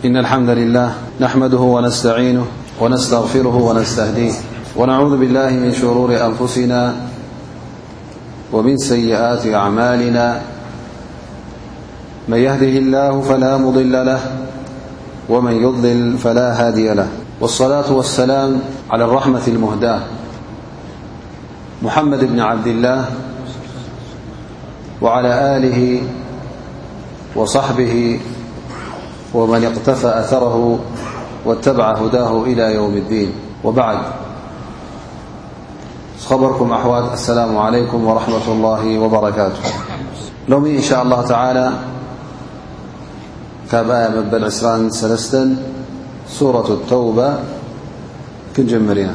إن الحمد لله نحمده ونستعينه ونستغفره ونستهديه ونعوذ بالله من شرور أنفسنا ومن سيئات أعمالنا من يهده الله فلا مضل له ومن يضلل فلا هادي له والصلاة والسلام على الرحمة المهداة محمد بن عبد الله وعلى آله وصحبه ومن اقتفى أثره واتبع هداه إلى يوم الدين وبعد خبركم أوات السلام عليكم ورحمة الله وبركاته لوم إن شاء الله تعالى آي م لعسران سلسا سورة التوبة جمرنا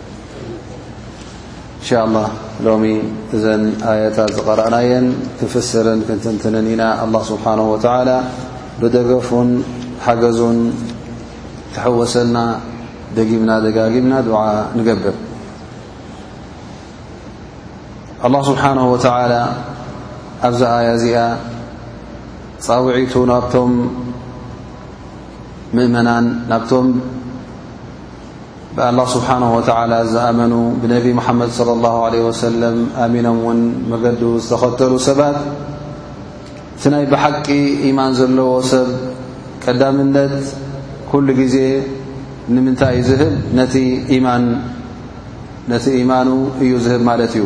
እንሻ ኣላህ ሎሚ እዘን ኣያታት ዝቐረእናየን ክንፍስርን ክንትንትንን ኢና ኣላ ስብሓን ወተዓላ ብደገፉን ሓገዙን ክሕወሰና ደጊምና ደጋጊምና ድዓ ንገብር ኣላ ስብሓን ወተዓላ ኣብዚ ኣያ እዚኣ ፃውዒቱ ናብቶም ምእመናን ናብቶም ብኣላህ ስብሓን ወተዓላ ዝኣመኑ ብነቢ ሙሓመድ ለ ላሁ ለ ወሰለም ኣሚኖም እውን መገዱ ዝተኸተሉ ሰባት እቲ ናይ ብሓቂ ኢማን ዘለዎ ሰብ ቀዳምነት ኩሉ ግዜ ንምንታይ እዩ ዝህብ ነቲ ኢማን ነቲ ኢማኑ እዩ ዝህብ ማለት እዩ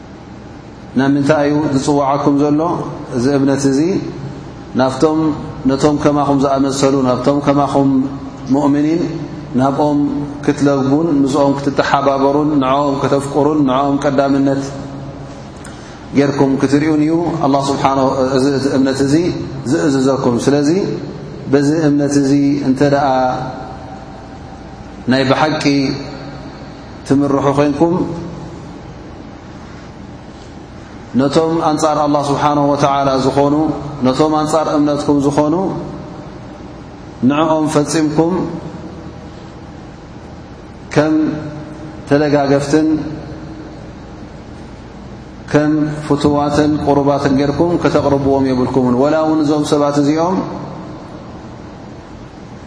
ናብ ምንታይ እዩ ዝጽውዓኩም ዘሎ እዚ እምነት እዚ ናብቶም ነቶም ከማኹም ዝኣመሰሉ ናብቶም ከማኹም ሙእምኒን ናብኦም ክትለግቡን ምስኦም ክትተሓባበሩን ንዕኦም ከተፍቅሩን ንዕኦም ቀዳምነት ጌርኩም ክትሪኡን እዩ ኣላ ስብሓ እዚ እቲ እምነት እዚ ዝእዝዘኩም ስለዚ በዚ እምነት እዚ እንተ ደኣ ናይ ብሓቂ ትምርሑ ኮይንኩም ነቶም ኣንጻር ኣላህ ስብሓንሁ ወተዓላ ዝኾኑ ነቶም ኣንጻር እምነትኩም ዝኾኑ ንዕኦም ፈጺምኩም ከም ተደጋገፍትን ከም ፍትዋትን ቅሩባትን ጌርኩም ከተቕርብዎም የብልኩምን ወላ እውን እዞም ሰባት እዚኦም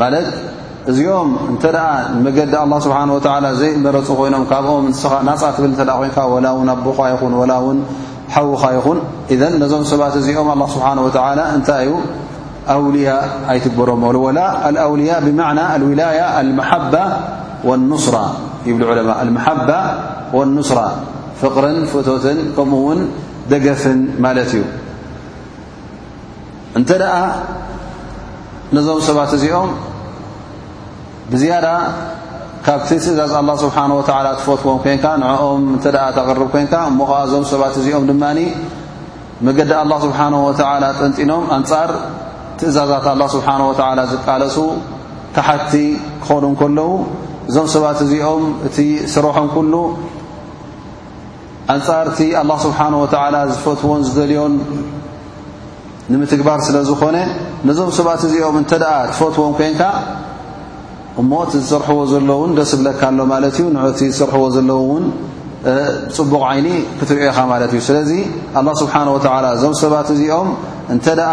ማለት እዚኦም እንተ ንመገዲ ኣላ ስብሓን ወተዓላ ዘይመረፁ ኮይኖም ካብኦም ንስኻ ናፃ ትብል እተ ኮይንካ ወላ ውን ኣቦኻ ይኹን ወላ ውን ሓውኻ ይኹን እዘን ነዞም ሰባት እዚኦም ኣላ ስብሓን ወተዓላ እንታይ እዩ ኣውልያ ኣይትግበሮም በሉ ወላ ኣውልያ ብማዕና ኣውላያ ኣልመሓባ ወኑስራ ይብሉ ዕለማ ኣልመሓባ ወኑስራ ፍቕርን ፍቶትን ከምኡ ውን ደገፍን ማለት እዩ እንተ ደኣ ነዞም ሰባት እዚኦም ብዝያዳ ካብቲ ትእዛዝ ኣላ ስብሓን ወተዓላ ትፈትዎም ኮንካ ንዕኦም እንተ ደኣ ተቕርብ ኮንካ እሞ ኸዓ እዞም ሰባት እዚኦም ድማ መገዲ ኣላ ስብሓን ወተዓላ ጠንጢኖም ኣንጻር ትእዛዛት ኣላ ስብሓን ወተዓላ ዝቃለሱ ካሓቲ ክኾኑ ከለዉ እዞም ሰባት እዚኦም እቲ ስረሖም ኩሉ ኣንጻርቲ ኣላህ ስብሓን ወተዓላ ዝፈትዎን ዝደልዮን ንምትግባር ስለ ዝኾነ ነዞም ሰባት እዚኦም እንተ ደኣ ትፈትዎም ኮንካ እሞ እቲ ዝጽርሕዎ ዘለዉ እውን ደስ ብለካ ኣሎ ማለት እዩ ንእቲ ዝጽርሕዎ ዘለዉ እውን ብጽቡቕ ዓይኒ ክትሪኦ ኢኻ ማለት እዩ ስለዚ ኣላህ ስብሓን ወተዓላ እዞም ሰባት እዚኦም እንተ ደኣ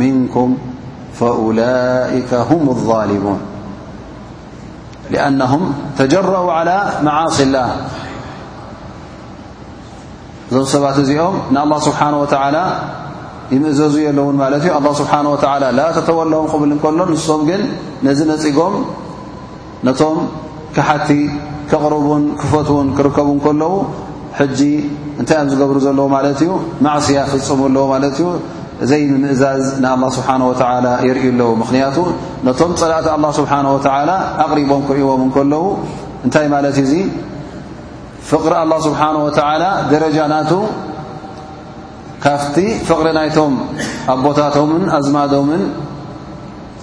ምንኩም ፈውላካ ሁም ظሊሙን ኣነም ተጀረኡ ዓላ መዓስ ላ እዞም ሰባት እዚኦም ንኣላ ስብሓን ወተዓላ ይምእዘዙ የለውን ማለት እዩ ኣላ ስብሓን ወተዓላ ላ ተተወለዎም ክብል እንከሎ ንሶም ግን ነዚ ነፂጎም ነቶም ከሓድቲ ከቕርቡን ክፈትዉን ክርከቡ ከለዉ ሕጂ እንታይ እዮም ዝገብሩ ዘለዉ ማለት እዩ ማዕስያ ፍጽሙ ኣለዉ ማለት እዩ ዘይ ምምእዛዝ ንኣላ ስብሓን ወተዓላ የርእዩ ኣለዉ ምኽንያቱ ነቶም ጸላእቲ ኣላ ስብሓን ወተዓላ ኣቕሪቦም ክርእዎም ከለዉ እንታይ ማለት እዩ እዙ ፍቕሪ ኣላ ስብሓን ወተዓላ ደረጃ ናቱ ካብቲ ፍቕሪ ናይቶም ኣቦታቶምን ኣዝማዶምን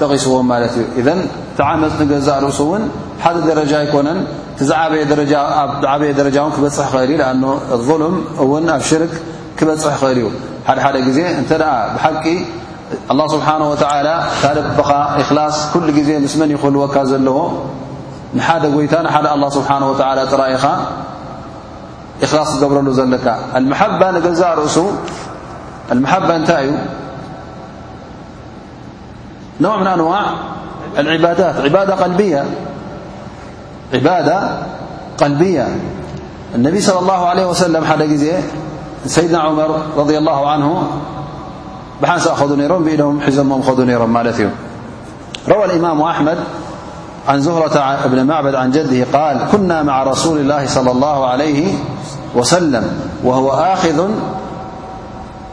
ጠቒስዎም ማለት እዩ ኢዘን እቲ ዓመፅ ንገዛእ ርእሱ እውን ሓደ ደረጃ ኣይኮነን ቲዝዓበየ ደረጃ ኣብ ዓበየ ደረጃ እውን ክበፅሕ ኽእል እዩ ኣን ظሉም እውን ኣብ ሽርክ ክበፅሕ ኽእል እዩ ሓደ ሓደ ግዜ እንተ ደኣ ብሓቂ ኣላ ስብሓን ወተዓላ ካለብኻ እክላስ ኩሉ ግዜ ምስ መን ይኽህልወካ ዘለዎ ንሓደ ጎይታ ንሓደ ኣላ ስብሓን ወተዓላ ጥራይ ኢኻ እክላስ ትገብረሉ ዘለካ ኣልመሓባ ንገዛእ ርእሱ ኣልመሓባ እንታይ እዩ እዩ عبادة قلبية النبي صلى الله عليه وسلم حلز سيدنا عمر رضي الله عنه بحنسخدنرم ب حزمم خدنير ال روى الإمام أحمد عن زهرة بن معبد عن جده -قال كنا مع رسول الله صلى الله عليه وسلم وهو آخذ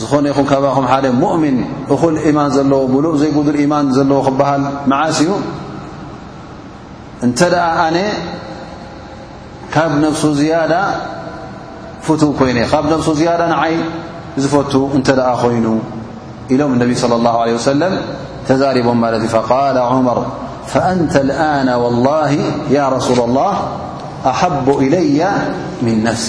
ዝኾነ ይኹን ካባኹም ሓደ ሙእሚን እኹል ኢማን ዘለዎ ምሉእ ዘይጉዱል ኢማን ዘለዎ ክበሃል መዓስ እዩ እንተ ደኣ ኣነ ካብ ነፍሱ ዝያዳ ፍቱው ኮይነ ካብ ነፍሱ ዝያዳ ንዓይ ዝፈቱ እንተ ደኣ ኮይኑ ኢሎም እነቢ صለ ላሁ ለ ወሰለም ተዛሪቦም ማለት እዩ ፈቃል ዑመር ፈኣንተ ልኣና ወላሂ ያ ረሱላ ላህ ኣሓቡ ኢለያ ምን ነፍሲ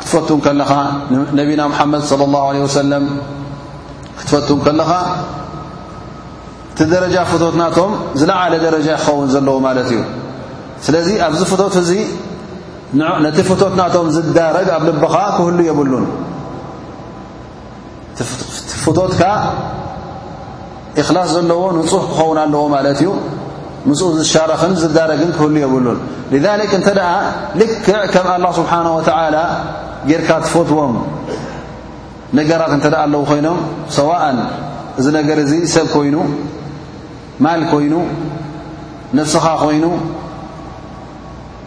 ክትፈቱ ከለኻ ነቢና ሙሓመድ صለ ላሁ ለ ወሰለም ክትፈቱ ከለኻ እቲ ደረጃ ፍቶት ናቶም ዝለዓለ ደረጃ ክኸውን ዘለዎ ማለት እዩ ስለዚ ኣብዚ ፍቶት እዚ ነቲ ፍቶት ናቶም ዝዳረግ ኣብ ልብኻ ክህሉ የብሉን ፍቶትካ እክላስ ዘለዎ ንፁህ ክኸውን ኣለዎ ማለት እዩ ምስኡ ዝሻረኽን ዝዳረግን ክህሉ የብሉን ذ እንተ ኣ ልክዕ ከም ኣላ ስብሓን ወተላ ጌርካ ትፈትዎም ነገራት እንተ ኣለዉ ኮይኖም ሰዋእን እዚ ነገር እዚ ሰብ ኮይኑ ማል ኮይኑ ነፍስኻ ኮይኑ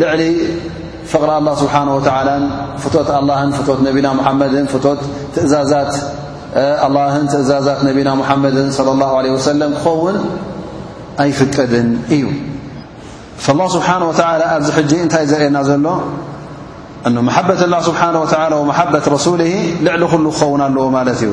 ልዕሊ ፍቕሪ ኣላ ስብሓን ወተዓላን ፍቶት ኣላህን ፍቶት ነቢና ሙሓመድን ፍቶት ትእዛዛት ኣላህን ትእዛዛት ነቢና ሙሓመድን ለ ላ ለ ወሰለም ክኸውን ኣይፍቀድን እዩ ላ ስብሓን ወተላ ኣብዚ ሕጂ እንታይ ዘርእየና ዘሎ እኑ መሓበት ላ ስብሓን ወተላ ወመሓበት ረሱሊ ልዕሊ ኩሉ ክኸውን ኣለዎ ማለት እዩ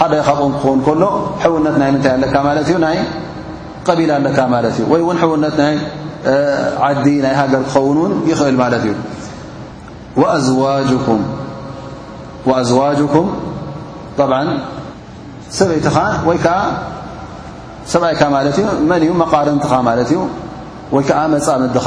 ሓደ ካብኦም ክኸውን ከሎ ሕውነት ናይ ምንታይ ኣለካ ማለት እዩ ናይ ቀቢላ ኣለካ ማለት እዩ ወይ እውን ሕውነት ናይ ዓዲ ናይ ሃገር ክኸውን እውን ይኽእል ማለት እዩ ኣዋጅኩም ብ ሰበይትኻ ወይ ከዓ ሰብኣይካ ማለት እዩ መን እዩ መቃርንትኻ ማለት እዩ ወይ ከዓ መፃምድኻ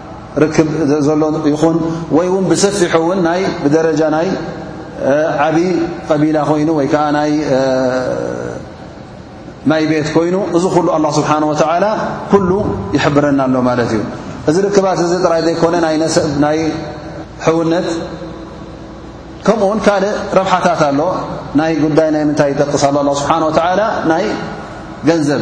ርክብ ዘሎ ይኹን ወይ ውን ብሰፊሑ ውን ናይ ብደረጃ ናይ ዓብዪ ቀቢላ ኮይኑ ወይ ከዓ ናይ ማይ ቤት ኮይኑ እዚ ኩሉ ኣላ ስብሓን ወተዓላ ኩሉ ይሕብረና ኣሎ ማለት እዩ እዚ ርክባት እዚ ጥራይ ዘይኮነ ናይ ነሰብ ናይ ሕውነት ከምኡ ውን ካልእ ረብሓታት ኣሎ ናይ ጉዳይ ናይ ምንታይ ይጠቅስ ኣሎኣላ ስብሓን ወተዓላ ናይ ገንዘብ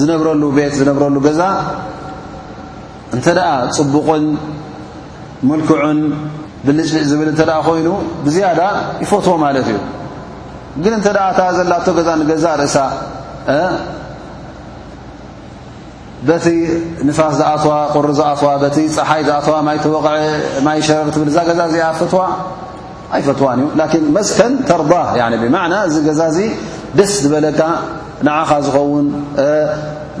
ዝነብረሉ ቤት ዝነብረሉ ገዛ እንተ ደኣ ጽቡቕን ምልክዑን ብልጭልጭ ዝብል እንተ ደኣ ኮይኑ ብዝያዳ ይፈትዎ ማለት እዩ ግን እንተ ደኣ እታ ዘላቶ ገዛ ንገዛ ርእሳ በቲ ንፋስ ዝኣትዋ ቁሪ ዝኣትዋ በቲ ፀሓይ ዝኣትዋ ማይ ተወቕዐ ማይ ሸረር ትብል እዛ ገዛ እዚኣ ፈትዋ ኣይፈትዋን እዩ ላኪን መስከን ተርዳህ ያኒ ብማዕና እዚ ገዛ እዚ ደስ ዝበለካ ንዓኻ ዝኸውን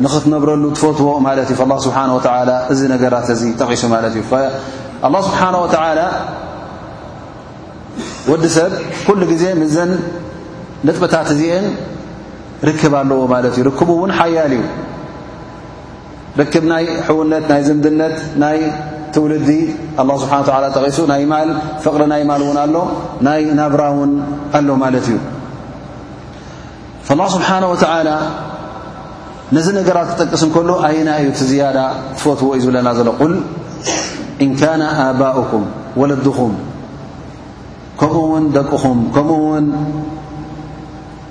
ንኽትነብረሉ ትፈትዎ ማለት እዩ ኣላ ስብሓን ወተላ እዚ ነገራት እዚ ጠቒሱ ማለት እዩ ኣላ ስብሓን ወተላ ወዲ ሰብ ኩሉ ግዜ ምዘን ንጥብታት እዚአን ርክብ ኣለዎ ማለት እዩ ርክቡ እውን ሓያል እዩ ርክብ ናይ ሕውነት ናይ ዝምድነት ናይ ትውልዲ ኣላ ስብሓን ተላ ጠቒሱ ናይ ማል ፍቕሪ ናይ ማል እውን ኣሎ ናይ ናብራ እውን ኣሎ ማለት እዩ ላ ስብሓን ወተላ ነዚ ነገራት ክጠቅስ እንከሎ ኣይና እዩ እቲ ዝያዳ ትፈትዎ እዩ ዝብለና ዘሎ ቁል እንካነ ኣባኡኩም ወለድኹም ከምኡ ውን ደቅኹም ከምኡ ውን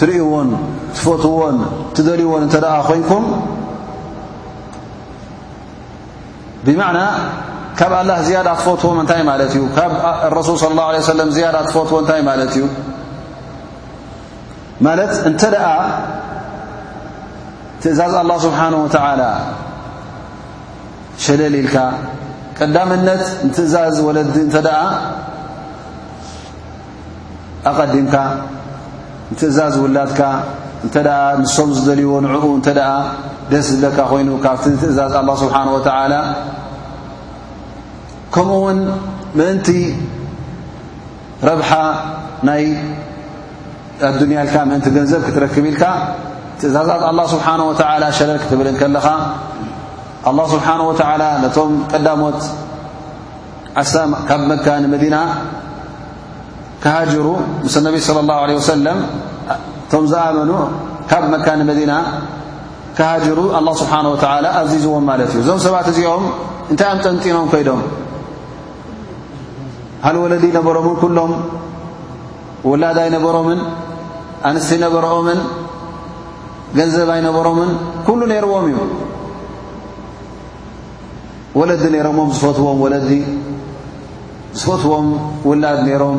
ትርእይዎን ትፈትዎን ትደልይዎን እንተ ደኣ ዄንኩም ብማዕና ካብ ኣላህ ዝያዳ ትፈትዎ እንታይ ማለት እዩ ካብ ረሱል ስለ ላሁ ለ ሰለም ዝያዳ ትፈትዎ እንታይ ማለት እዩ ማለት እንተ ደኣ ትእዛዝ ኣላ ስብሓን ወተዓላ ሸለል ኢልካ ቀዳምነት ንትእዛዝ ወለዲ እንተ ደኣ ኣቐዲምካ ንትእዛዝ ውላድካ እንተ ንሶም ዝደልይዎ ንዕኡ እንተ ደስ ዝብለካ ኮይኑ ካብቲ ትእዛዝ ኣላ ስብሓን ወተዓላ ከምኡ ውን ምእንቲ ረብሓ ናይ ኣዱንያ ኢልካ ምእንቲ ገንዘብ ክትረክብ ኢልካ ትእዛዛት ኣላ ስብሓን ወተዓላ ሸለል ክትብል ከለኻ ኣላ ስብሓን ወተዓላ ነቶም ቀዳሞት ዓሳ ካብ መካ ንመዲና ክሃጅሩ ምስ ነቢ صለ ላه ለ ወሰለም እቶም ዝኣመኑ ካብ መካ ንመዲና ክሃጅሩ ኣላ ስብሓን ወተላ ኣዚዝዎም ማለት እዩ እዞም ሰባት እዚኦም እንታይ እም ጠንጢኖም ኮይዶም ሃል ወለዲ ነበሮምን ኩሎም ውላድ ኣይነበሮምን ኣንስቲ ነበርኦምን ገንዘብ ኣይነበሮምን ኩሉ ነይርዎም እዩ ወለዲ ነይሮሞም ዝፈትዎም ወለዲ ዝፈትዎም ውላድ ነይሮም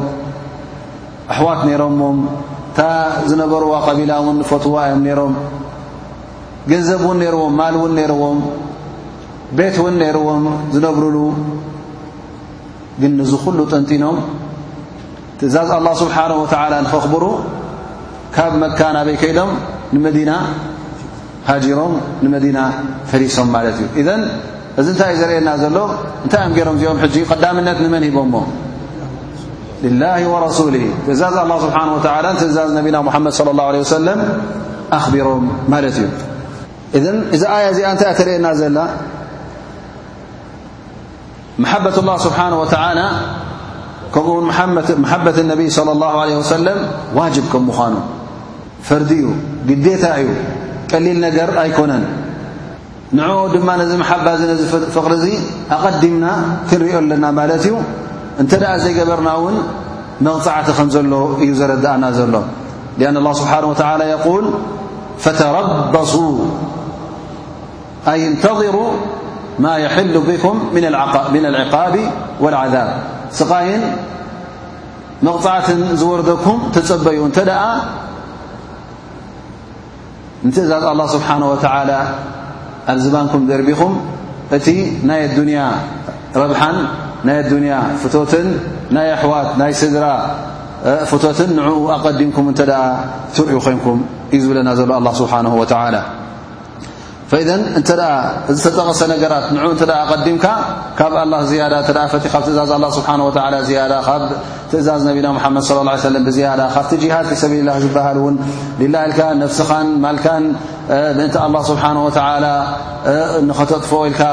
ኣሕዋት ነይሮሞም እታ ዝነበርዋ ቀቢላ እውን ፈትዋ እዮም ነይሮም ገንዘብ እውን ነይርዎም ማል እውን ነይርዎም ቤት እውን ነይርዎም ዝነብርሉ ግን ንዝ ኹሉ ጠንጢኖም ትእዛዝ ኣላ ስብሓን ወተላ ንኸኽብሩ ካብ መካ ናበይ ከይዶም ንመዲና ሃጂሮም ንመዲና ፈሊሶም ማለት እዩ እዘን እዚ እንታይ እዩ ዘርእየና ዘሎ እንታይ እዮም ገይሮም እዚኦም ሕጂ ቀዳምነት ንመን ሂቦሞ ልላ ወረሱሊ ትእዛዝ ኣላ ስብሓን ወተላ ትእዛዝ ነቢና ሙሓመድ ለ ላሁ ለ ወሰለም ኣኽቢሮም ማለት እዩ እዘ ኣያ እዚኣ እንታይ እያ ተርእየና ዘላ መሓበት ላ ስብሓን ወተላ ከምኡውን መሓበት ነቢ صለ ላه ለ ወሰለም ዋጅብ ከም ምዃኑ ፈርዲ እዩ ግዴታ እዩ ቀሊል ነገር ኣይኮነን ንኡ ድማ ነዚ መሓባ ዚ ነዚ ፍቕሪ እዙ ኣቐዲምና ክንሪኦ ኣለና ማለት እዩ እንተ ደኣ ዘይገበርና እውን መቕፃዕቲ ከም ዘሎ እዩ ዘረድእና ዘሎ ኣን ላ ስብሓን ወተላ የቁል ፈተረበሱ ኣይ እንተظሩ ማ የሕሉ ብኩም ምና ልዕቃቢ ወልዓዛብ ስቓይን መቕፃዕትን ዝወርደኩም ተፀበዩ እንተ ደኣ ንትእዛዝ ኣላ ስብሓን ወተዓላ ኣብ ዝባንኩም ደርቢኹም እቲ ናይ ኣዱንያ ረብሓን ናይ ኣዱንያ ፍቶትን ናይ ኣሕዋት ናይ ስድራ ፍቶትን ንዕኡ ኣቐዲምኩም እንተ ደኣ ትርእዩ ኮንኩም እዩ ዝብለና ዘሎ ኣላ ስብሓን ወተዓላ ፈኢዘን እንተ እዚ ተጠቐሰ ነገራት ንዑ እተ ኣቐዲምካ ካብ ኣላ ዝያዳ እተ ፈቲ ካብ ትእዛዝ ኣላ ስብሓን ወላ ዝያዳ ካብ ትእዛዝ ነቢና ሙሓመድ ለ ላ ሰለም ብዝያዳ ካብቲ ጅሃድ ፊ ሰብልላ ዝበሃል እውን ሊላ ኢልካ ነፍስኻን ማልካን ምእንቲ ኣላ ስብሓን ወላ ንኸተጥፍ ኢልካ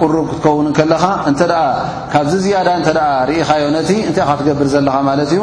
ቅሩብ ክትከውን ከለኻ እንተ ካብዚ ዝያዳ እተ ርኢኻዮ ነቲ እንታይ ካ ትገብር ዘለኻ ማለት እዩ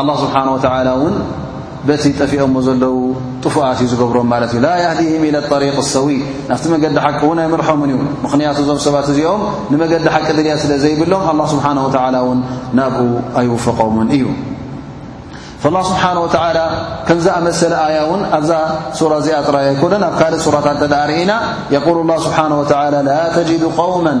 ኣላ ስብሓን ወተዓላ እውን በቲ ጠፊኦሞ ዘለዉ ጥፉኣት እዩ ዝገብሮም ማለት እዩ ላ ያህዲህም ኢለ ጠሪቅ ሰዊይ ናብቲ መገዲ ሓቂ እውን ኣይምርሖምን እዩ ምኽንያቱ እዞም ሰባት እዚኦም ንመገዲ ሓቂ ድልያ ስለ ዘይብሎም ኣላ ስብሓን ወተዓላ እውን ናብኡ ኣይውፍቆምን እዩ ላ ስብሓን ወተዓላ ከምዝኣመሰለ ኣያ እውን ኣብዛ ሱራ እዚኣ ጥራይ ኣይኮነን ኣብ ካልእ ሱራታ እተዳእርኢና የቁል ላ ስብሓን ወተላ ላ ተጅዱ ውመን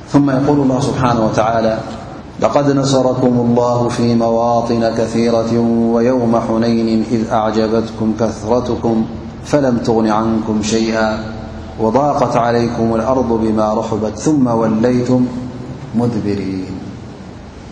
ማ የቁል ስብሓ ላ لقد نصركم الله في مواطن كثيرة ويوم حنين إذ أعجبتكم كثرتكم فلم تغني عنكم شيئا وضاقت عليكم الأرض بما رحبت ثم وليتم مدبرين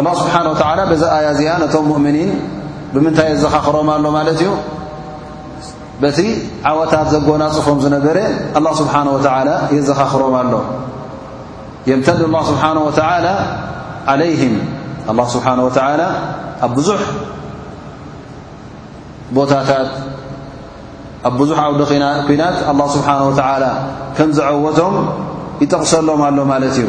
ኣላህ ስብሓን ወተዓላ በዛ ኣያ እዚኣ ነቶም ሙእምኒን ብምንታይ የዘኻኽሮም ኣሎ ማለት እዩ በቲ ዓወታት ዘጎናጽፎም ዝነበረ ኣላህ ስብሓን ወተዓላ የዘኻኽሮም ኣሎ የምተድ ላ ስብሓን ወተዓላ ዓለይህም ኣላ ስብሓን ወተዓላ ኣብ ብዙሕ ቦታታት ኣብ ብዙሕ ዓውዲ ኩናት ኣላ ስብሓን ወተዓላ ከም ዘዐወቶም ይጠቕሰሎም ኣሎ ማለት እዩ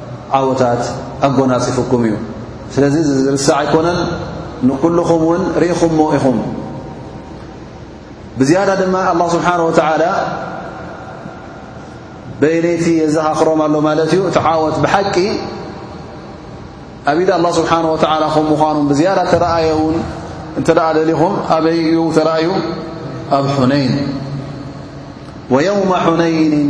ዓወታት ኣጎናጺፉኩም እዩ። ስለዚ እዚ ዝርሳዕ ኣይኮነን ንኩልኹም እውን ርኢኹሞ ኢኹም። ብዝያዳ ድማ ኣላ ስብሓን ወተዓላ በይነይቲ የዘኻኽሮም ኣሎ ማለት እዩ እቲ ዓወት ብሓቂ ኣብ ኢድ ኣላ ስብሓን ወተዓላ ከም ምዃኑ ብዝያዳ ተረኣየ እውን እንተ ደኣ ደሊኹም ኣበይ እዩ ተረእዩ ኣብ ሑነይን ወየውማ ሑነይን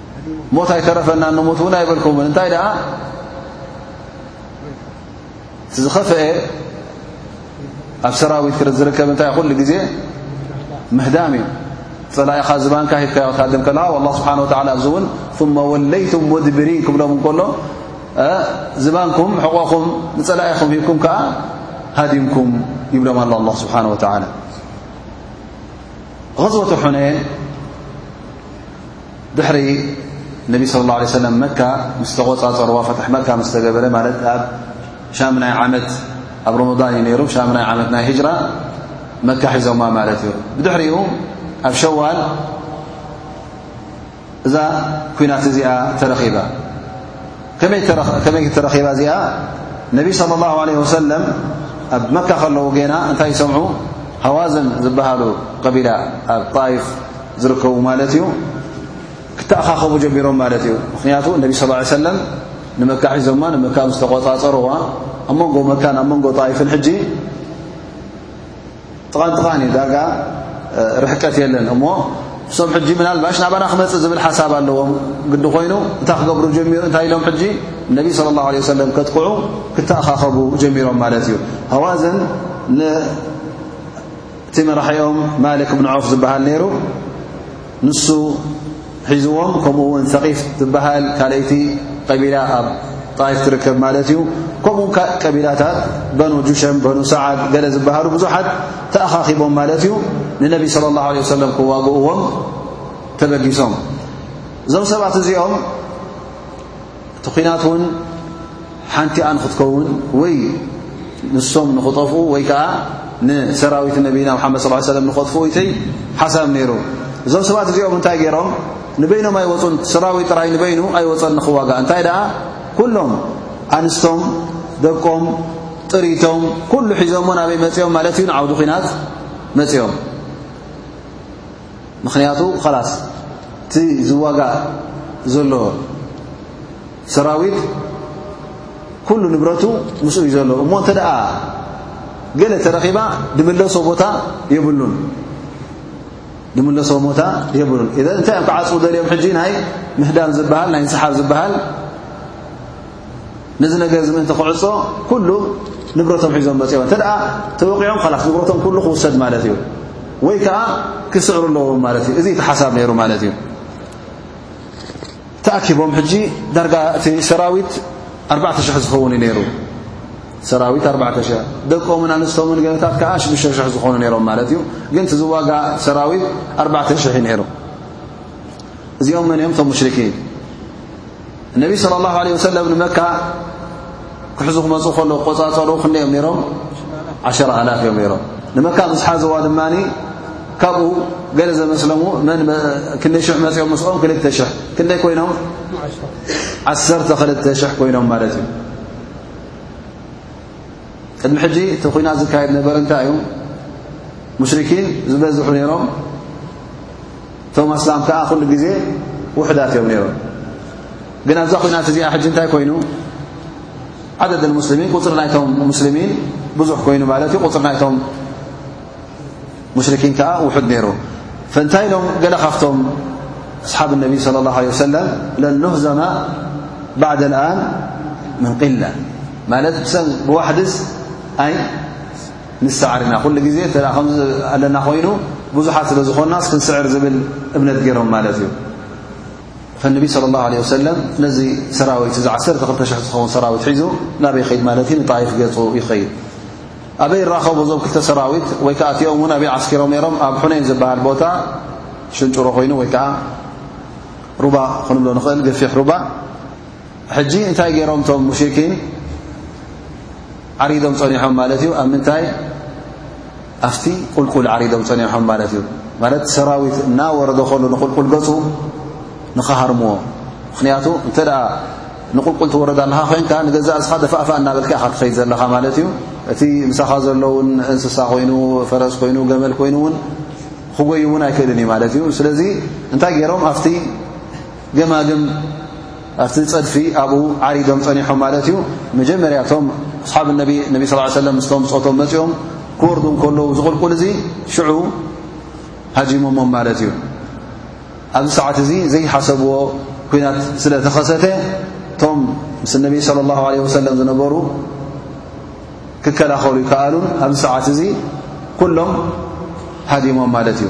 ሞት ኣይተረፈና ንሙት እውን ኣይበልኩምን እንታይ ደኣ እቲ ዝኸፍአ ኣብ ሰራዊት ክር ዝርከብ እንታይ ኩሉ ግዜ ምህዳም እዩ ፀላኢኻ ዝባንካ ሂብካዮ ክትሃድም ከለካ ኣላ ስብሓን ወላ ኣብዚ እውን ثመ ወለይቱም ሙድብሪን ክብሎም እንከሎ ዝባንኩም ሕቖኹም ንፀላኢኹም ሂብኩም ከዓ ሃዲምኩም ይብሎም ኣሎ ኣላ ስብሓን ወተዓላ غዝወት ሑነይን ድሕሪ ነቢ ስለ ላ ለ ሰለም መካ ምስ ተቖጻጸርዋ ፈትሒ መካ ምስ ተገበረ ማለት ኣብ ሻምናይ ዓመት ኣብ ሮሞዳን እዩ ነይሩ ሻምናይ ዓመት ናይ ህጅራ መካ ሒዞማ ማለት እዩ ብድሕሪኡ ኣብ ሸዋል እዛ ኩናት እዚኣ ተረኺባ ከመይ ተረኺባ እዚኣ ነቢ صለ ላه ለ ወሰለም ኣብ መካ ከለዉ ገና እንታይ ይሰምዑ ሃዋዘን ዝበሃሉ ቀቢላ ኣብ ጣይፍ ዝርከቡ ማለት እዩ ክተኣኻኸቡ ጀሚሮም ማለት እዩ ምኽንያቱ ነቢ ስ ሰለም ንመካ ሒዞማ ንመካ ምስ ተቆፃፀርዋ ኣብ መንጎ መካን ኣብ መንጎ ጣይፍን ሕጂ ጥቓን ጥቓን እዩ ዳርጋ ርሕቀት የለን እሞ እሶም ሕጂ ምናልባሽ ናባና ክመፅእ ዝብል ሓሳብ ኣለዎም ግዲ ኮይኑ እንታይ ክገብሩ ጀሚሩ እንታይ ኢሎም ሕጂ ነቢ ስለ ላሁ ለ ሰለም ከጥቅዑ ክተኣኻኸቡ ጀሚሮም ማለት እዩ ሃዋዘን ንእቲ መራሒኦም ማሊክ ብን ዖፍ ዝበሃል ነይሩ ንሱ ሒዝዎም ከምኡ ውን ሰቒፍ ትበሃል ካልይቲ ቀቢላ ኣብ ጣይፍ ትርከብ ማለት እዩ ከምኡ ካ ቀቢላታት በኑ ጁሸም በኑ ሰዓድ ገለ ዝበሃሉ ብዙሓት ተኣኻኺቦም ማለት እዩ ንነቢ ስለ ላሁ ለ ሰለም ክዋግእዎም ተበጊሶም እዞም ሰባት እዚኦም እቲ ኲናት ውን ሓንቲኣ ንኽትከውን ወይ ንሶም ንኽጠፍኡ ወይ ከዓ ንሰራዊት ነብና ሓመድ ስ ሰለም ንኸጥፍ ይተይ ሓሳብ ነይሩ እዞም ሰባት እዚኦም እንታይ ገይሮም ንበይኖም ኣይወፁን ሰራዊት ጥራይ ንበይኑ ኣይወፀን ንኽዋጋ እንታይ ደኣ ኩሎም ኣንስቶም ደቆም ጥሪቶም ኩሉ ሒዞሞ ናበይ መፅኦም ማለት እዩ ንዓውዲ ኲናት መፅኦም ምኽንያቱ ኸላስ እቲ ዝዋጋእ ዘሎ ሰራዊት ኩሉ ንብረቱ ምስኡ እዩ ዘሎ እሞ እንተ ደኣ ገለ ተረኺባ ድምለሶ ቦታ የብሉን ድምለሶ ቦታ የብሉን እዘ እንታይ እዮም ክዓፅቡ ደልዮም ሕጂ ናይ ምህዳን ዝበሃል ናይ እንስሓብ ዝበሃል ነዚ ነገር እዚ ምእንቲ ክዕጾ ኩሉ ንብረቶም ሒዞም መጺኦም እንተ ደኣ ተወቒዖም ኸላስ ንብረቶም ኩሉ ክውሰድ ማለት እዩ ወይ ከዓ ክስዕሩ ኣለዎም ማለት እዩ እዚ ተሓሳብ ነይሩ ማለት እዩ ተኣኪቦም ሕጂ ዳርጋ እቲ ሰራዊት ኣርባዕተ ሽሕ ዝኸውን እዩ ነይሩ ሰራዊት ኣርባዕተ ሽሕ ደቆምን ኣንስቶምን ገነታት ከዓ ሽዱሽተ ሽሕ ዝኾኑ ነይሮም ማለት እዩ ግን እቲ ዝዋጋ ሰራዊት ኣርባዕተ ሽሕ እዩ ነይሩ እዚኦም መን እዮም እቶም ሙሽርኪን እነቢ صለ ላه ለ ወሰለም ንመካ ክሕዙ ክመፁ ከሎ ቆፃፀሩ ክንደ እዮም ነሮም ዓሸራ ኣላፍ እዮም ነሮም ንመካ ምስ ሓዘዋ ድማ ካብኡ ገለ ዘመስለሙ ክንደይ ሽሕ መፅኦም ምስኦም ክልተ ሽሕ ክንደይ ኮይኖም ዓሰርተ ክልተ ሽሕ ኮይኖም ማለት እዩ ቅድሚ ሕጂ እቲ ኩናት ዝካየድ ነበረ እንታይ እዩ ሙሽርኪን ዝበዝሑ ነሮም እቶም ኣስላም ከኣ ኩሉ ግዜ ውሕዳት እዮም ነይሮም ግን ኣብዛ ኩናት እዚኣ ሕጂ እንታይ ኮይኑ ዓደድ ሙስልሚን ቁፅሪ ናይቶም ሙስልሚን ብዙሕ ኮይኑ ማለት እዩ ቁፅሪ ናይቶም ሙሽርኪን ከዓ ውሑድ ነይሩ ፈእንታይ ኢሎም ገለ ካብቶም ኣስሓብ ነቢ صለ ላه ለ ሰለም ለንህዘማ ባዕድ ኣን ምን ቅላ ማለት ብሰ ብዋሕድስ ኣይ ንሰዕር ኢና ኩሉ ግዜ እተ ከ ኣለና ኮይኑ ብዙሓት ስለ ዝኾናስ ክንስዕር ዝብል እምነት ገይሮም ማለት እዩ ፈነቢ صለ ላه ለ ወሰለም ነዚ ሰራዊት እዚ 12 ሽ ዝኸውን ሰራዊት ሒዙ ናበይ ኸይድ ማለት እዩ ንጣይፍ ገፁ ይኸይድ ኣበይ ይራኸቡ ዞም ክልተ ሰራዊት ወይ ከዓ እቲኦም እውን ኣበይ ዓስኪሮም ነይሮም ኣብ ሑነይን ዝበሃል ቦታ ሽንጭሮ ኮይኑ ወይ ከዓ ሩባ ክንብሎ ንኽእል ገፊሕ ሩባ ሕጂ እንታይ ገይሮም ቶም ሙሽኪን ዓሪዶም ጸኒሖም ማለት እዩ ኣብ ምንታይ ኣብቲ ቁልቁል ዓሪዶም ጸኒሖም ማለት እዩ ማለት ሰራዊት እናወረዶ ከሉ ንቁልቁል ገጹ ንኸሃርምዎ ምኽንያቱ እንተ ደኣ ንቁልቁል ትወረዳ ኣለኻ ኮንካ ንገዛእ እስኻ ደፋእፋ እናበልካ ኢኻ ትኸይድ ዘለኻ ማለት እዩ እቲ ምሳኻ ዘሎ ውን እንስሳ ኮይኑ ፈረስ ኮይኑ ገመል ኮይኑ እውን ክጎይ እውን ኣይክእልን እዩ ማለት እዩ ስለዚ እንታይ ገይሮም ኣብቲ ገማግም ኣብቲ ጸድፊ ኣብኡ ዓሪዶም ጸኒሖም ማለት እዩ መጀመርያ ቶም ኣስሓብ ነቢ ነቢ ስ ሰለም ምስቶም ፆቶም መፅኦም ክወርዱ ከለዉ ዝቕልቁል እዙ ሽዑ ሃጂሞሞም ማለት እዩ ኣብዚ ሰዓት እዚ ዘይሓሰብዎ ኩናት ስለ ተኸሰተ ቶም ምስ ነቢ ለ ላ ለ ወሰለም ዝነበሩ ክከላኸሉ ይከኣሉን ኣብዚ ሰዓት እዚ ኩሎም ሃዲሞም ማለት እዩ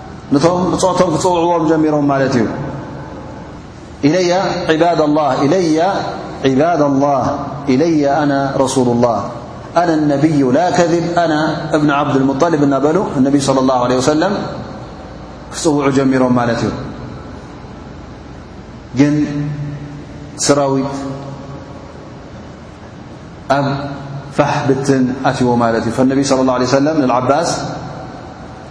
ንቶም ብጾቶም ክጽውዕዎም ጀሚሮም ማለት እዩ ኢለያ ባድ ላ ኢለያ ዕባድ ላህ ኢለያ ኣና ረሱሉ ላህ ኣነ ነብዩ ላ ከذብ ኣና እብኒ ዓብድልሙጠልብ እናበሉ እነብይ صለ ላሁ ለ ወሰለም ክጽውዑ ጀሚሮም ማለት እዩ ግን ስራዊት ኣብ ፋሕ ብትን ኣትዎ ማለት እዩ ፈነብይ صለ ላه ለ ሰለም ንልዓባስ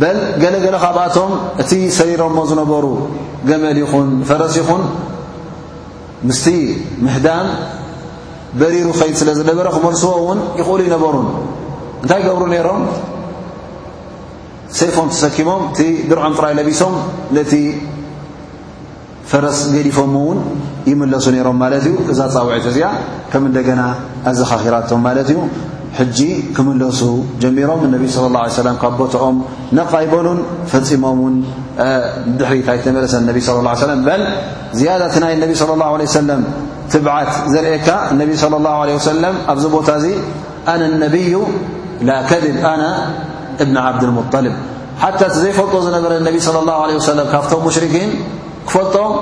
በል ገለ ገለ ካብኣቶም እቲ ሰሪሮሞ ዝነበሩ ገመል ይኹን ፈረስ ይኹን ምስቲ ምህዳም በሪሩ ኸይድ ስለ ዝነበረ ክመልስዎ እውን ይኽእሉ ይነበሩን እንታይ ገብሩ ነይሮም ሰይፎም ተሰኪሞም እቲ ድርዖም ጥራይ ለቢሶም ነቲ ፈረስ ገዲፎም እውን ይምለሱ ነይሮም ማለት እዩ። እዛ ጻውዒት እዚኣ ከም እንደገና ኣዘኻኺራቶም ማለት እዩ። ሕጂ ክምለሱ ጀሚሮም እነቢ ስለ ላ ሰለ ካብ ቦትኦም ነቕ ኣይበሉን ፈፂሞም ውን ድሕሪት ኣይተመለሰ ነቢ ስለ ላ ሰለ በል ዝያዳ እቲ ናይ እነቢ ስለ ላሁ ለ ሰለም ትብዓት ዘርእካ እነቢ ስለ ላሁ ለ ወሰለም ኣብዚ ቦታ እዚ ኣነ ነብዩ ላከድብ ኣነ እብኒ ዓብድልሙጠልብ ሓታ እቲ ዘይፈልጦ ዝነበረ ነቢ صለ ላه ለ ወሰለም ካብቶም ሙሽርኪን ክፈልጦም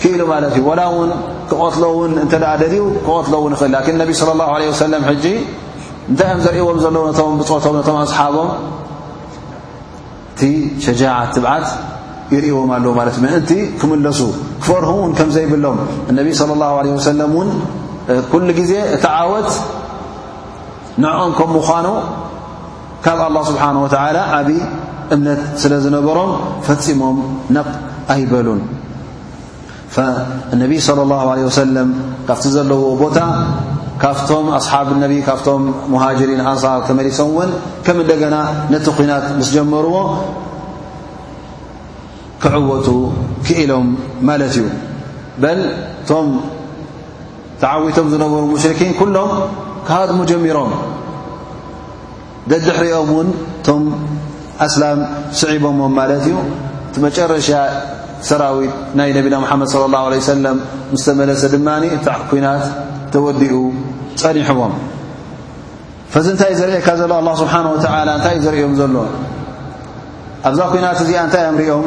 ክኢሉ ማለት እዩ ወላ እውን ክቐትሎ እውን እንተ ደልዩ ክቐትሎ እውን ይኽእል ላኪን ነቢ صለ ላه ለ ወሰለም ሕጂ እንታይ እዮም ዘርእዎም ዘለዉ ነቶም ብፆቶም ነቶም ኣስሓቦም እቲ ሸጃዓት ትብዓት ይርእዎም ኣለዉ ማለት እዩ ምእንቲ ክምለሱ ክፈርሁ እውን ከም ዘይብሎም እነቢ صለ ላሁ ለ ወሰለም እውን ኩሉ ግዜ እቲ ዓወት ንዕኦም ከም ምዃኑ ካብ ኣላ ስብሓን ወተዓላ ዓብ እምነት ስለ ዝነበሮም ፈፂሞም ነቕ ኣይበሉን እነቢይ صለ ላ ለ ወሰለም ካብቲ ዘለዎ ቦታ ካብቶም ኣስሓብ ነቢ ካብቶም ሙሃጅሪን ኣንሳር ተመሊሶም እውን ከም እንደገና ነቲ ኩናት ምስ ጀመርዎ ክዕወቱ ክኢሎም ማለት እዩ በል እቶም ተዓዊቶም ዝነበሩ ሙሽርኪን ኩሎም ክሃድሙ ጀሚሮም ደድሕሪኦም እውን እቶም ኣስላም ስዒቦሞም ማለት እዩ እቲ መጨረሻ ሰራዊት ናይ ነቢና ሙሓመድ صለ ላه ለ ሰለም ምስ ተመለሰ ድማ እታ ኩናት ተወዲኡ ጸኒሕዎም ፈዚ እንታይ እዩ ዘርእካ ዘሎ ኣላ ስብሓን ወተላ እንታይ እዩ ዘርእዮም ዘሎ ኣብዛ ኩናት እዚኣ እንታይ ኣምሪኦም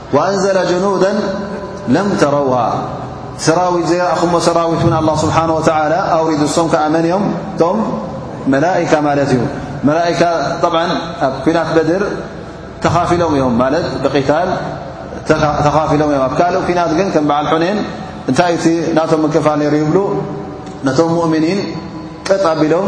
وኣንዘለ ጅኑዳ ለም ተረውሃ ሰራዊት ዘይረእኹሞ ሰራዊት ን ኣ ስብሓ ወ ኣውሪዱ ሶም ከዓ መን እዮም እቶም መላካ ማለት እዩ መላካ ብ ኣብ ኩናት በድር ተኻፊሎም እዮም ማለት ብታል ተኻፊሎም እዮም ኣብ ካልእ ኩናት ግን ከም በዓል ሑኔን እንታይ እቲ ናቶም ምክፋል ነይሩ ይብሉ ነቶም ሙእምኒን ቀጥ ኣቢሎም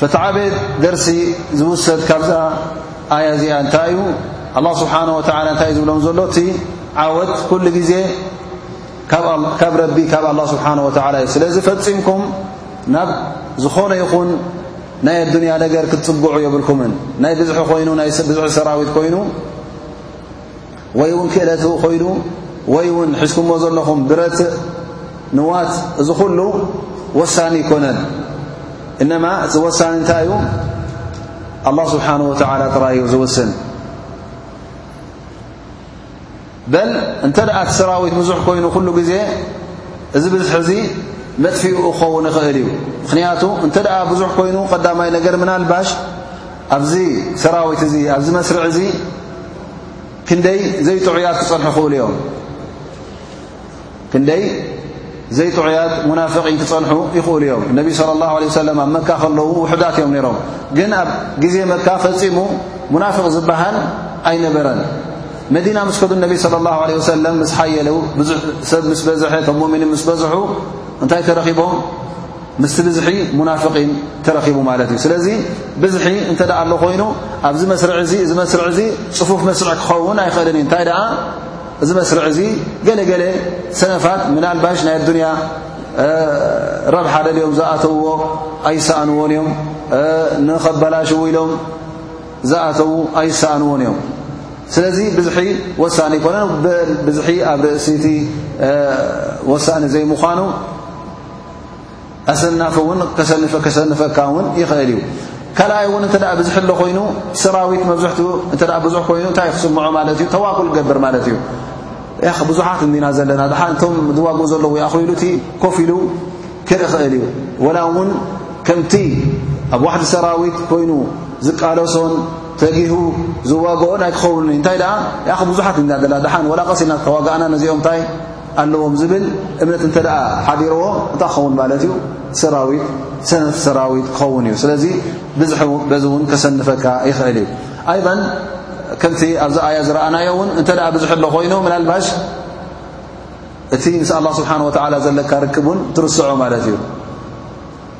ፈትዓቤት ደርሲ ዝውሰድ ካብዛ ኣያ እዚኣ እንታይ እዩ ኣላ ስብሓን ወተላ እንታይ እዩ ዝብሎም ዘሎ እቲ ዓወት ኩሉ ግዜ ካብ ረቢ ካብ ኣላ ስብሓን ወተላ እዩ ስለዚ ፈፂምኩም ናብ ዝኾነ ይኹን ናይ ኣዱንያ ነገር ክትፅግዑ የብልኩምን ናይ ብዝሒ ኮይኑ ናይ ብዝሒ ሰራዊት ኮይኑ ወይ እውን ክእለት ኮይኑ ወይ እውን ሕዝኩሞ ዘለኹም ብረት ንዋት እዚ ኹሉ ወሳኒ ኣይኮነን እነማ እቲ ወሳኒ እንታይ እዩ ኣላ ስብሓን ወተላ ጥራይ እዩ ዝውስን በል እንተ ደኣ እቲ ሰራዊት ብዙሕ ኮይኑ ኩሉ ግዜ እዚ ብዝሒ እዚ መጥፊኡ ክኸውን ይኽእል እዩ ምኽንያቱ እንተ ደኣ ብዙሕ ኮይኑ ቀዳማይ ነገር ምናልባሽ ኣብዚ ሰራዊት እዚ ኣብዚ መስርዕ እዚ ክንደይ ዘይጥዑያት ክጸንሑ ይኽእሉ እዮም ክንደይ ዘይጥዑያት ሙናፍቒን ክጸንሑ ይኽእሉ እዮም እነቢ ስለ ላሁ ለ ሰለም ኣብ መካ ከለዉ ውሑዳት እዮም ነይሮም ግን ኣብ ግዜ መካ ፈጺሙ ሙናፍቕ ዝበሃል ኣይነበረን መዲና ምስ ከዱ እነቢ ስለ ላሁ ለ ወሰለም ምስ ሓየለው ብዙሕ ሰብ ምስ በዝሐ ቶም ሙእምኒን ምስ በዝሑ እንታይ ተረኺቦም ምስቲ ብዝሒ ሙናፍቒን ተረኺቡ ማለት እዩ ስለዚ ብዝሒ እንተ ደኣ ኣሎ ኮይኑ ኣብዚ መስርዕ እዚ እዚ መስርዕ እዚ ፅፉፍ መስርዕ ክኸውን ኣይኽእልን እዩ እንታይ ደኣ እዚ መስርዕ እዚ ገለገለ ሰነፋት ምናልባሽ ናይ ኣዱንያ ረብሓ ደልዮም ዝኣተውዎ ኣይሰኣንዎን እዮም ንኸበላሽው ኢሎም ዝኣተዉ ኣይሰኣንዎን እዮም ስለዚ ብዝሒ ወሳኒ ይኮነ ብዝሒ ኣብ ርእሲቲ ወሳኒ ዘይምዃኑ ኣሰናፊ ውን ከሰንፈካ ውን ይኽእል እዩ ካልኣይ እውን እተ ብዝሕለ ኮይኑ ሰራዊት መብዝሕት እተ ብዙሕ ኮይኑ እንታይ ክስምዖ ማለት እዩ ተዋኩል ገብር ማለት እዩ ብዙሓት እንዲና ዘለና ድሓ እቶም ዝዋግኡ ዘለዉ ይኣኽሉ እቲ ኮፍ ኢሉ ክርኢ ኽእል እዩ ወላ እውን ከምቲ ኣብ ዋሕዲ ሰራዊት ኮይኑ ዝቃለሶን ተጊሁ ዝዋግኦን ኣይክኸውሉን እንታይ ደኣ ይ ብዙሓት እንዲና ዘለና ድሓን ወላ ቀሲልና ተዋጋእና ነዚኦም እንታይ ኣለዎም ዝብል እምነት እንተ ሓዲርዎ እንታይ ክኸውን ማለት እዩ ሰራዊት ሰነፍ ሰራዊት ክኸውን እዩ ስለዚ ብዝሒ በዚ እውን ከሰንፈካ ይኽእል እዩ ኣይን ከምቲ ኣብዚ ኣያ ዝረኣናዮ እውን እንተ ብዙሕ ኣሎ ኮይኑ ምናልባሽ እቲ ምስ ኣላ ስብሓን ወተዓላ ዘለካ ርክብ እውን ትርስዖ ማለት እዩ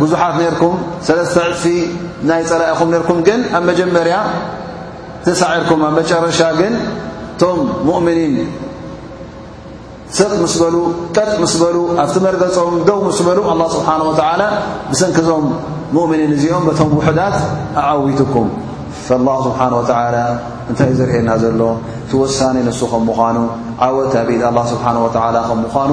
ብዙሓት ነርኩም ሰለስተ ዕፅፊ ናይ ፀላኢኹም ነርኩም ግን ኣብ መጀመርያ ተሳዒርኩም ኣብ መጨረሻ ግን እቶም ሙእምኒን ስቕ ምስ በሉ ቀጥ ምስ በሉ ኣብቲ መርገፆም ደው ምስ በሉ ኣላ ስብሓን ወተዓላ ብሰንኪ እዞም ሙእምኒን እዚኦም በቶም ውሑዳት ኣዓዊትኩም ፈላ ስብሓን ወተዓላ እንታይ እዩ ዘርእየና ዘሎ እቲ ወሳኒ ንሱ ከም ምዃኑ ዓወት ኣብ ኢድ ኣላ ስብሓን ወተዓላ ከም ምዃኑ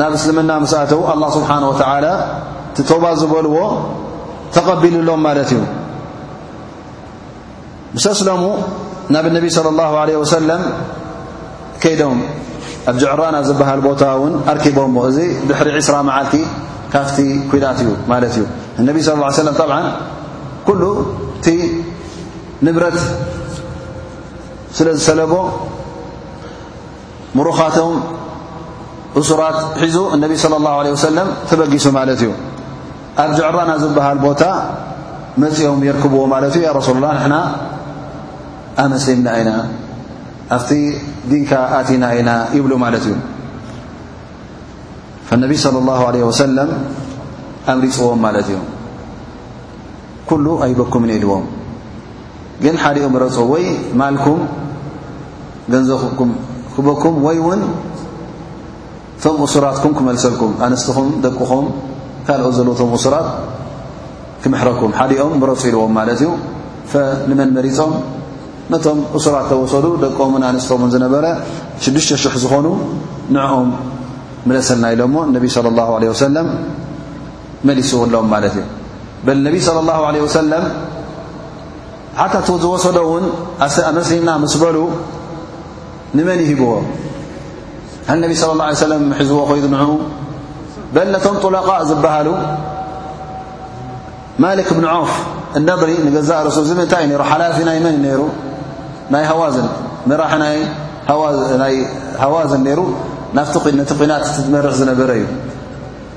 ናብ እስልምና ምስ ኣተዉ ኣላ ስብሓን ወተዓላ እቲ ቶባ ዝበልዎ ተቐቢልሎም ማለት እዩ ምስ ኣስለሙ ናብ እነቢ ስለ ላሁ ለ ወሰለም ከይዶም ኣብ ጅዕራና ዝበሃል ቦታ እውን ኣርኪቦሞ እዚ ድሕሪ ዕስራ መዓልቲ ካፍቲ ኩናት እዩ ማለት እዩ እነቢ ስ ሰለም ጠብዓ ኩሉ እቲ ንብረት ስለ ዝሰለቦ ምሩኻቶም እሱራት ሒዙ እነቢ صለ ላه ለ ወሰለም ተበጊሱ ማለት እዩ ኣብ ጅዕራና ዝበሃል ቦታ መፅኦም የርክብዎ ማለት እዩ ያ ረሱሉ ላ ንሕና ኣመስሊምና ኢና ኣብቲ ዲንካ ኣቲና ኢና ይብሉ ማለት እዩ ፈነቢ صለ ላሁ ለ ወሰለም ኣምሪፅዎም ማለት እዩ ኩሉ ኣይበኩምን ኢልዎም ግን ሓዲኡ ምረፁ ወይ ማልኩም ገንዘኹኩም ክበኩም ወይ ውን እቶም እሱራትኩም ክመልሰልኩም ኣንስትኹም ደቅኹም ካልኦት ዘለዉ ቶም እሱራት ክምሕረኩም ሓዲኦም ምረፁ ኢልዎም ማለት እዩ ፈንመን መሪፆም ነቶም እሱራት ተወሰዱ ደቆምን ኣንስቶምን ዝነበረ ሽዱሽተ ሽሕ ዝኾኑ ንዕኦም ምለሰልና ኢሎሞ ነቢ ስለ ላሁ ለ ወሰለም መሊስውሎም ማለት እዩ በል ነቢ صለ ላሁ ለ ወሰለም ሓታ እቲ ዝወሰዶ እውን ኣመስሊምና ምስ በሉ ንመን ይሂብዎ ሃል ነቢ ስለ ላ ሰለም ምሕዝዎ ኮይዱ ንዑ በል ነቶም ጡለቃእ ዝበሃሉ ማልክ እብኒ ዖፍ እነድሪ ንገዛእ ርእሱ እዚ ምንታይ እዩ ነሩ ሓላፊ ናይ መን ነይሩ ናይ ሃዋዝን መራሕ ናይ ሃዋዝን ነይሩ ናብቲ ነቲ ኩናት ትመርሕ ዝነበረ እዩ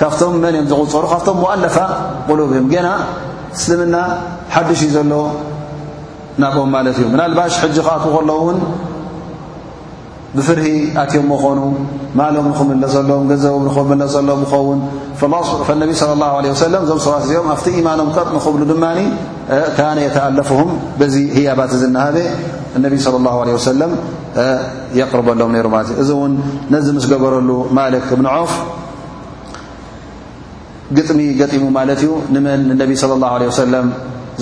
ካብቶም መን እዮም ዝቑፀሩ ካብቶም ሞኣለፋ ቁሉብ እዮም ገና እስልምና ሓዱሽ እዩ ዘሎ ናብኦም ማለት እዩ ምናልባሽ ሕጂ ክኣትዉ ከለዉ እውን ብፍርሂ ኣትዮም መኾኑ ማሎም ንኽምለሰሎም ገንዘቦም ንኽመለሰሎም ይኸውን ነቢ ስለ ላሁ ለ ወሰለም እዞም ሰባት እዚኦም ኣብቲ ኢማኖም ቀጥ ንኽብሉ ድማ ካነ የተኣለፍሁም በዚ ህያባት እዚ እናሃበ እነቢ ስለ ላሁ ለ ወሰለም የቕርበሎም ነይሩ ማለት እዩ እዚ እውን ነዚ ምስ ገበረሉ ማልክ እብን ዖፍ ግጥሚ ገጢሙ ማለት እዩ ንመን ንነቢ صለ ላه ለ ሰለም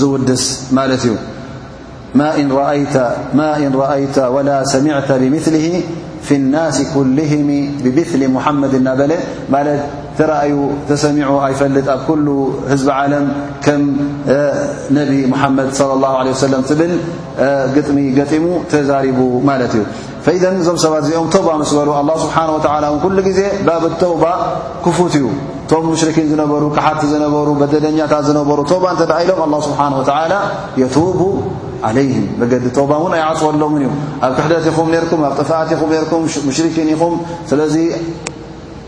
ዝውድስ ማለት እዩ ማ እን ረኣይተ ወላ ሰሚዕተ ብምሊ ፊ ናስ ኩልህም ብምሊ ሙሓመድ እናበለ ማለት ተረእዩ ተሰሚዑ ኣይፈልጥ ኣብ ኩሉ ህዝቢ ዓለም ከም ነቢ ሙሓመድ ለ ላه ለ ሰለም ትብል ግጥሚ ገጢሙ ተዛሪቡ ማለት እዩ ፈኢዘን እዞም ሰባት እዚኦም ተባ ምስ በሉ ኣላ ስብሓን ወተዓላ ን ኩሉ ግዜ ባብ ተውባ ክፉት እዩ እቶም ሙሽርኪን ዝነበሩ ክሓቲ ዝነበሩ በደለኛታት ዝነበሩ ተባ እንተ ደ ኢሎም ኣላ ስብሓን ወተዓላ የቱቡ ዓለይህም መገዲ ተባ እውን ኣይዓፅወሎምን እዩ ኣብ ክሕደት ኢኹም ነርኩም ኣብ ጥፍኣት ኢኹም ነርኩም ሙሽርኪን ኢኹም ስለዚ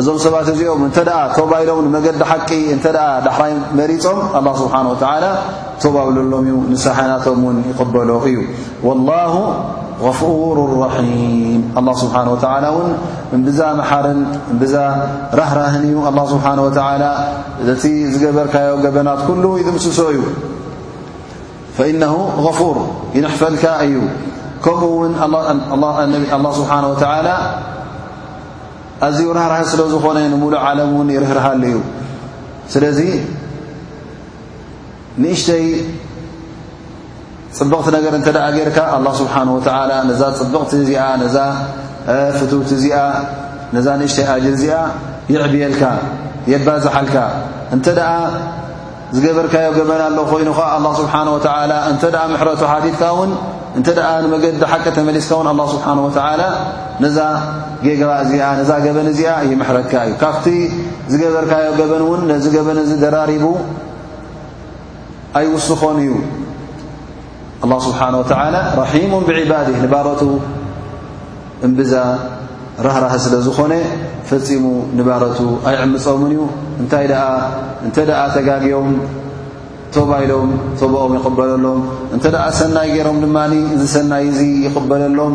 እዞም ሰባት እዚኦም እንተ ቶባ ኢሎም ንመገዲ ሓቂ እተ ዳሕራይ መሪፆም ኣላ ስብሓን ወተላ ቶባ ብለሎም እዩ ንስሓናቶም እውን ይቕበሎ እዩ ወላሁ غፍሩ ራሒም ኣላ ስብሓን ወተላ እውን እምብዛ መሓርን እምብዛ ራህራህን እዩ ኣላ ስብሓን ወተላ ዘቲ ዝገበርካዮ ገበናት ኩሉ ይድምስሶ እዩ ፈኢነሁ غፉር ይንሕፈልካ እዩ ከምኡ ውን ኣላ ስብሓን ወተላ ኣዝዩ ራህራህ ስለ ዝኾነ ንምሉእ ዓለም እውን ይርህርሃሉ እዩ ስለዚ ንእሽተይ ፅብቕቲ ነገር እንተ ደኣ ጌርካ ኣላ ስብሓን ወተዓላ ነዛ ፅብቕቲ እዚኣ ነዛ ፍትውቲ እዚኣ ነዛ ንእሽተይ ኣጅር እዚኣ ይዕብየልካ የባዝሓልካ እንተ ደኣ ዝገበርካዮ ገበን ኣሎ ኮይኑ ኸዓ ኣላ ስብሓን ወተዓላ እንተ ደኣ ምሕረቱ ሓቲትካ ውን እንተ ደኣ ንመገዲ ሓቂ ተመሊስካ ውን ኣላ ስብሓን ወተዓላ ነዛ ጌጋ እዚኣ ነዛ ገበን እዚኣ ይምሕረካ እዩ ካብቲ ዝገበርካዮ ገበን እውን ነዚ ገበን እዚ ደራሪቡ ኣይውስኾን እዩ ኣላህ ስብሓን ወተዓላ ራሒሙን ብዕባድ ንባረቱ እምብዛ ራህራህ ስለ ዝኾነ ፈፂሙ ንባረቱ ኣይዕምፆምን እዩ እንታይ ደኣ እንተ ደኣ ተጋግዮም ቶባ ኢሎም ቶባኦም ይቕበለሎም እንተ ደኣ ሰናይ ገይሮም ድማ እዚ ሰናይ እዙ ይቕበለሎም